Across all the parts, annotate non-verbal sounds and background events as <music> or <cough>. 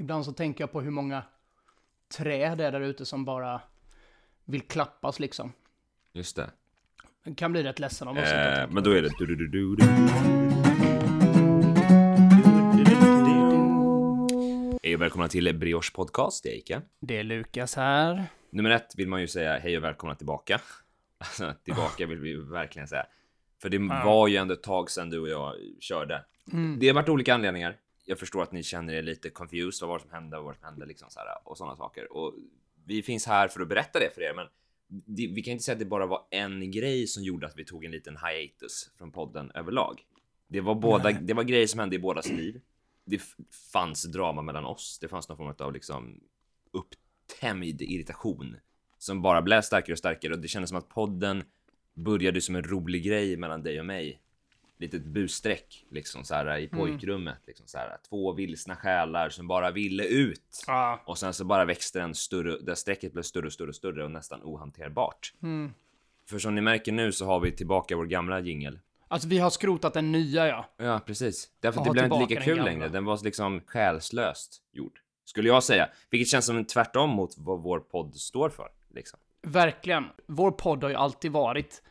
Ibland så tänker jag på hur många träd det är där ute som bara vill klappas liksom. Just det. Jag kan bli rätt ledsen sitta och Eh, men då är det du, du, du, du, du. Hej och välkomna till Brioche Podcast, det är Ike. Det är Lukas här. Nummer ett vill man ju säga hej och välkomna tillbaka. Alltså tillbaka vill vi verkligen säga. För det var ju ändå ett tag sedan du och jag körde. Mm. Det har varit olika anledningar. Jag förstår att ni känner er lite confused. Vad var det som hände? Vad var det som hände? Liksom så här, och sådana saker. Och vi finns här för att berätta det för er, men det, vi kan inte säga att det bara var en grej som gjorde att vi tog en liten hiatus från podden överlag. Det var båda. Det var grejer som hände i bådas liv. Det fanns drama mellan oss. Det fanns någon form av liksom upptämjd irritation som bara blev starkare och starkare och det kändes som att podden började som en rolig grej mellan dig och mig. Litet busstreck liksom så här i pojkrummet liksom så här. Två vilsna själar som bara ville ut. Ja. Och sen så bara växte den större, där strecket blev större och större och större och nästan ohanterbart. Mm. För som ni märker nu så har vi tillbaka vår gamla jingel. Alltså vi har skrotat den nya ja. Ja, precis. Därför att det blev inte lika kul längre. Den var liksom själslöst gjord. Skulle jag säga. Vilket känns som en tvärtom mot vad vår podd står för. Liksom. Verkligen. Vår podd har ju alltid varit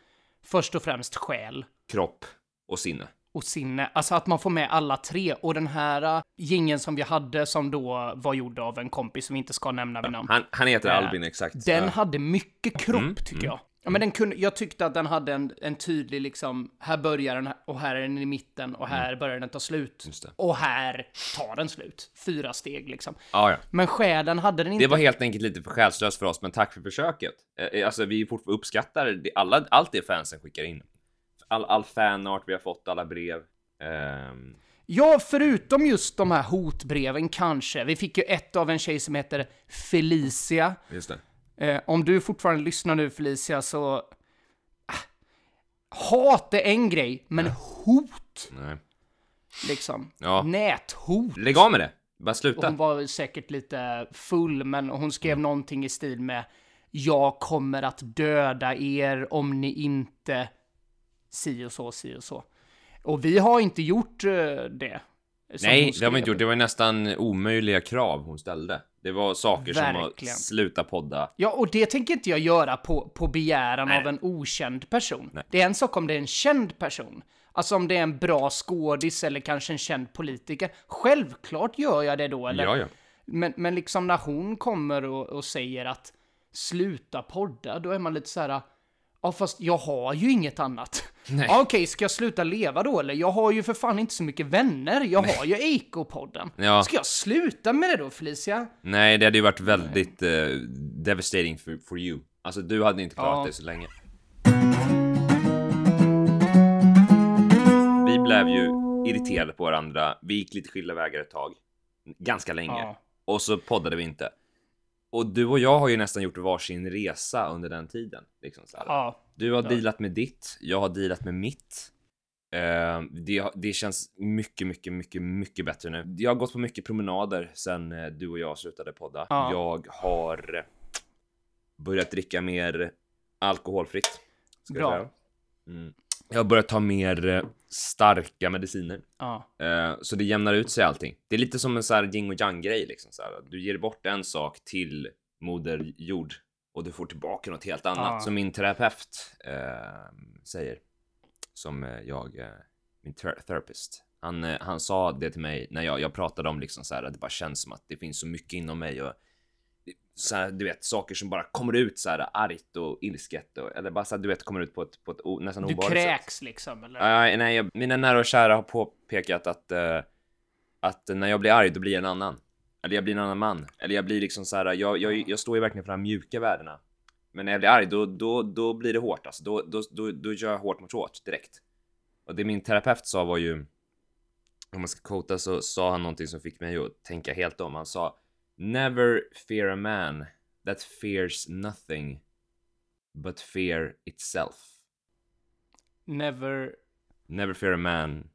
först och främst själ Kropp och sinne. och sinne. Alltså att man får med alla tre. Och den här gingen som vi hade som då var gjord av en kompis som vi inte ska nämna vid namn. Han, han heter Eh, Albin exakt. Den Ja. Mm, hade mycket kropp tycker jag. Ja, men den kunde, jag tyckte att den hade en, en tydlig liksom, här börjar den och här är den i mitten och här börjar den ta slut. Mm. Och här tar den slut. Fyra steg liksom. Ja, ja. Men själen hade den inte. Det var helt enkelt lite för själslöst för oss, men tack för försöket. Eh, Alltså, vi fortfarande uppskattar det, alla, allt det fansen skickar in. All, all fanart vi har fått, alla brev. Ehm, Ja, förutom just de här hotbreven kanske. Vi fick ju ett av en tjej som heter Felicia. just det. Eh, om du fortfarande lyssnar nu Felicia så... Ah, hat är en grej, men hot Nej. liksom. Ja. Näthot. Lägg av med det. Bara Och sluta. hon var säkert lite full, men hon skrev Mm. någonting i stil med Jag kommer att döda er om ni inte si och så, si och så. Och vi har inte gjort eh, det. som Nej, det har vi inte gjort. Det var nästan omöjliga krav hon ställde. Det var saker som Verkligen. att sluta podda. Ja, och det tänker inte jag göra på, på begäran Nej. av en okänd person. Nej. Det är en sak om det är en känd person. Alltså om det är en bra skådis eller kanske en känd politiker. Självklart gör jag det då, eller? Ja, ja. Men, men liksom när hon kommer och, och säger att sluta podda, då är man lite så här. Ja, fast jag har ju inget annat. Nej. Ja, Okej, ska jag sluta leva då eller? Jag har ju för fan inte så mycket vänner. Jag har ju Eiko-podden. Ja. Ska jag sluta med det då, Felicia? Nej, det hade ju varit väldigt eh, devastating for, for you. Alltså, du hade inte klarat Ja. det så länge. Vi blev ju irriterade på varandra. Vi gick lite skilda vägar ett tag. Ganska länge. Ja. Och så poddade vi inte. Och du och jag har ju nästan gjort varsin resa under den tiden. Liksom så här. Ja. Du har dealat med ditt, jag har dealat med mitt. Eh, det, det känns mycket, mycket, mycket, mycket bättre nu. Jag har gått på mycket promenader sen eh, du och jag slutade podda. Ja. Jag har börjat dricka mer alkoholfritt. Bra. Jag, mm. jag har börjat ta mer eh, starka mediciner. Ja. Eh, så det jämnar ut sig allting. Det är lite som en så här yin och yang grej liksom. Så här. Du ger bort en sak till moder jord och du får tillbaka något helt annat. Ja. Som min terapeut eh, säger. Som eh, jag, eh, min ter- therapist. Han, han sa det till mig när jag, jag pratade om liksom så här att det bara känns som att det finns så mycket inom mig och så här, du vet saker som bara kommer ut så här argt och ilsket och, eller bara så här, du vet kommer ut på ett, på ett nästan Du obehagligt sätt. kräks liksom, eller? Nej, nej, jag, mina nära och kära har påpekat att, eh, att när jag blir arg, då blir jag en annan. Eller jag blir en annan man. Eller jag blir liksom så här, jag, jag, jag står ju verkligen för de här mjuka värdena. Men när jag blir arg, då, då, då blir det hårt alltså. Då, då, då, då gör jag hårt mot hårt direkt. Och det min terapeut sa var ju, om man ska quota så sa han någonting som fick mig att tänka helt om. Han sa Never fear a man that fears nothing but fear itself. Never... Never fear a man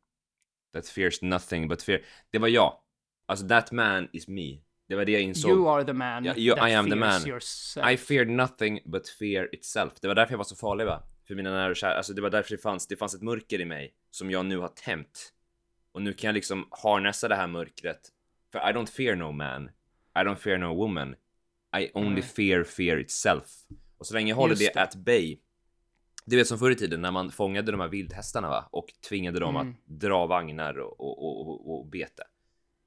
that fears nothing but fear. Det var jag. Alltså that man is me. Det var det jag insåg. You are the man Ja, you- that I am the man. yourself. I feared nothing but fear itself. Det var därför jag var så farlig va? För mina nära och kära. Alltså det var därför det fanns, det fanns ett mörker i mig som jag nu har tämt. Och nu kan jag liksom harnessa det här mörkret För I don't fear no man, I don't fear no woman, I only Mm. fear fear itself. Och så länge jag håller det, det. at bay, du vet som förr i tiden när man fångade de här vildhästarna va? och tvingade dem Mm. att dra vagnar och, och, och, och, bete.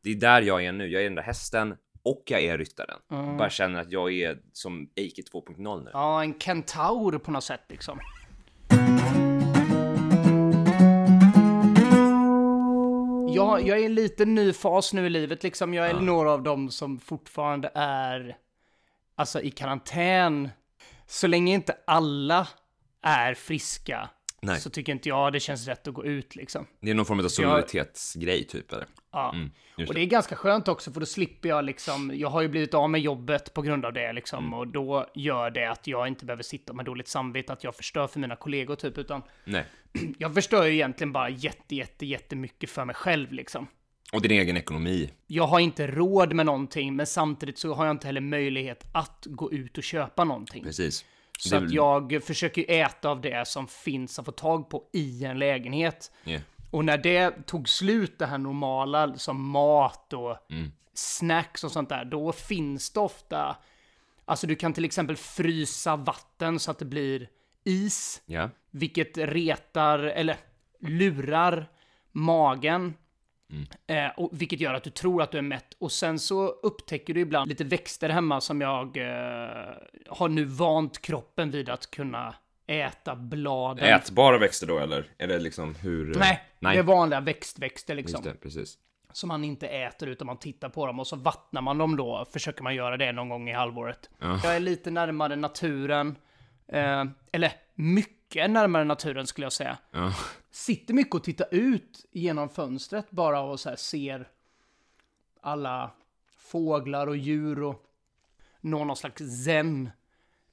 Det är där jag är nu, jag är den där hästen och jag är ryttaren. Mm. Bara känner att jag är som Eike 2.0 nu. Ja, en kentaur på något sätt liksom. Jag, jag är i en liten ny fas nu i livet liksom. Jag är Ja. några av dem som fortfarande är alltså i karantän. Så länge inte alla är friska Nej. så tycker inte jag det känns rätt att gå ut liksom. Det är någon form av solidaritetsgrej typ eller? Ja. Mm, och det. det är ganska skönt också för då slipper jag liksom, jag har ju blivit av med jobbet på grund av det liksom Mm. och då gör det att jag inte behöver sitta med dåligt samvete att jag förstör för mina kollegor typ utan Nej. <clears throat> jag förstör ju egentligen bara jätte, jätte, jättemycket för mig själv liksom. Och din egen ekonomi. Jag har inte råd med någonting men samtidigt så har jag inte heller möjlighet att gå ut och köpa någonting. Precis. Så Det att jag försöker äta av det som finns att få tag på i en lägenhet. Yeah. Och när det tog slut, det här normala, som mat och Mm. snacks och sånt där, då finns det ofta... Alltså du kan till exempel frysa vatten så att det blir is, Ja. Vilket retar, eller lurar magen. Eh, och, vilket gör att du tror att du är mätt. Och sen så upptäcker du ibland lite växter hemma som jag eh, har nu vant kroppen vid att kunna äta bladen. Ätbara växter då eller? Är det liksom hur? Nej, Nej. det är vanliga växtväxter liksom. Det, precis. Som man inte äter utan man tittar på dem och så vattnar man dem då. Försöker man göra det någon gång i halvåret. Ja. Jag är lite närmare naturen. Eh, eller mycket närmare naturen skulle jag säga. Ja. Sitter mycket och tittar ut genom fönstret bara och så här ser alla fåglar och djur och når någon slags zen.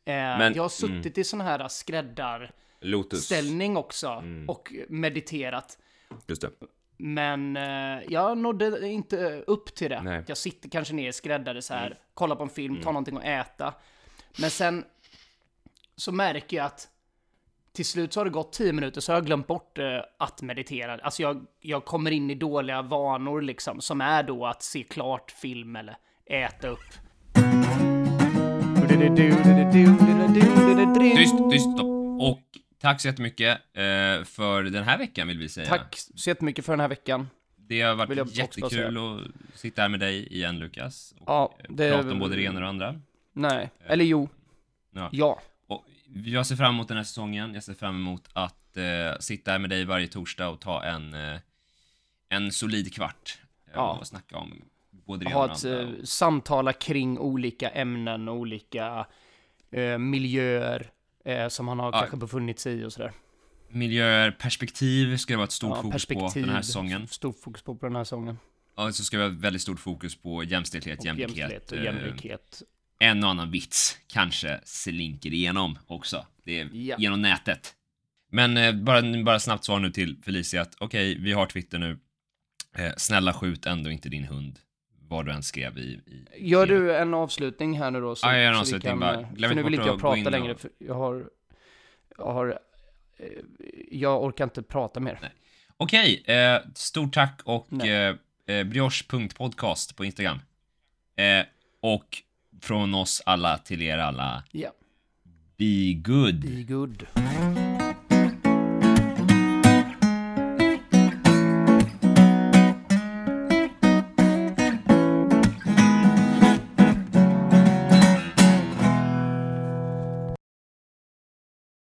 Eh, Men- jag har suttit i sån här skräddarställning Lotus. också och mediterat. Just det. Men eh, jag nådde inte upp till det. Nej. Jag sitter kanske ner i skräddare så här, kollar på en film, tar någonting att äta. Men sen så märker jag att till slut så har det gått tio minuter så har jag glömt bort eh, att meditera. Alltså jag, jag kommer in i dåliga vanor liksom, som är då att se klart film eller äta upp. Tyst, tyst, stopp. Och tack så jättemycket eh, för den här veckan vill vi säga. Tack så jättemycket för den här veckan. Det har varit jättekul att sitta här med dig igen Lukas. Och Ja, eh, det- prata om både det ena och det andra. Nej, eller jo. Ja. Ja. Och jag ser fram emot den här säsongen. Jag ser fram emot att eh, sitta här med dig varje torsdag och ta en, eh, en solid kvart. eh, Ja. Och snacka om både det ena ha och ett eh, samtala kring olika ämnen, olika eh, miljöer eh, som han har Ja. kanske befunnit sig i och sådär. Miljöer, perspektiv ska det vara ett stort Ja, fokus på den här säsongen. Stort fokus på, på den här säsongen. Och så ska vi ha väldigt stort fokus på jämställdhet, Och jämlikhet. jämställdhet och jämlikhet. En och annan vits kanske slinker igenom också. Det är Ja. genom nätet. Men eh, bara, bara snabbt svar nu till Felicia att okej, vi har Twitter nu. Eh, snälla skjut ändå inte din hund. Vad du än skrev i... i Gör i- du en avslutning här nu då? Så, Ja, jag gör en avslutning bara. eh, Glöm För nu vill inte jag prata och- längre, för jag har... Jag har... eh, Jag orkar inte prata mer. Okej, eh, stort tack och eh, brioche.podcast på Instagram. Eh, och från oss alla till er alla, Ja. be good. Be good.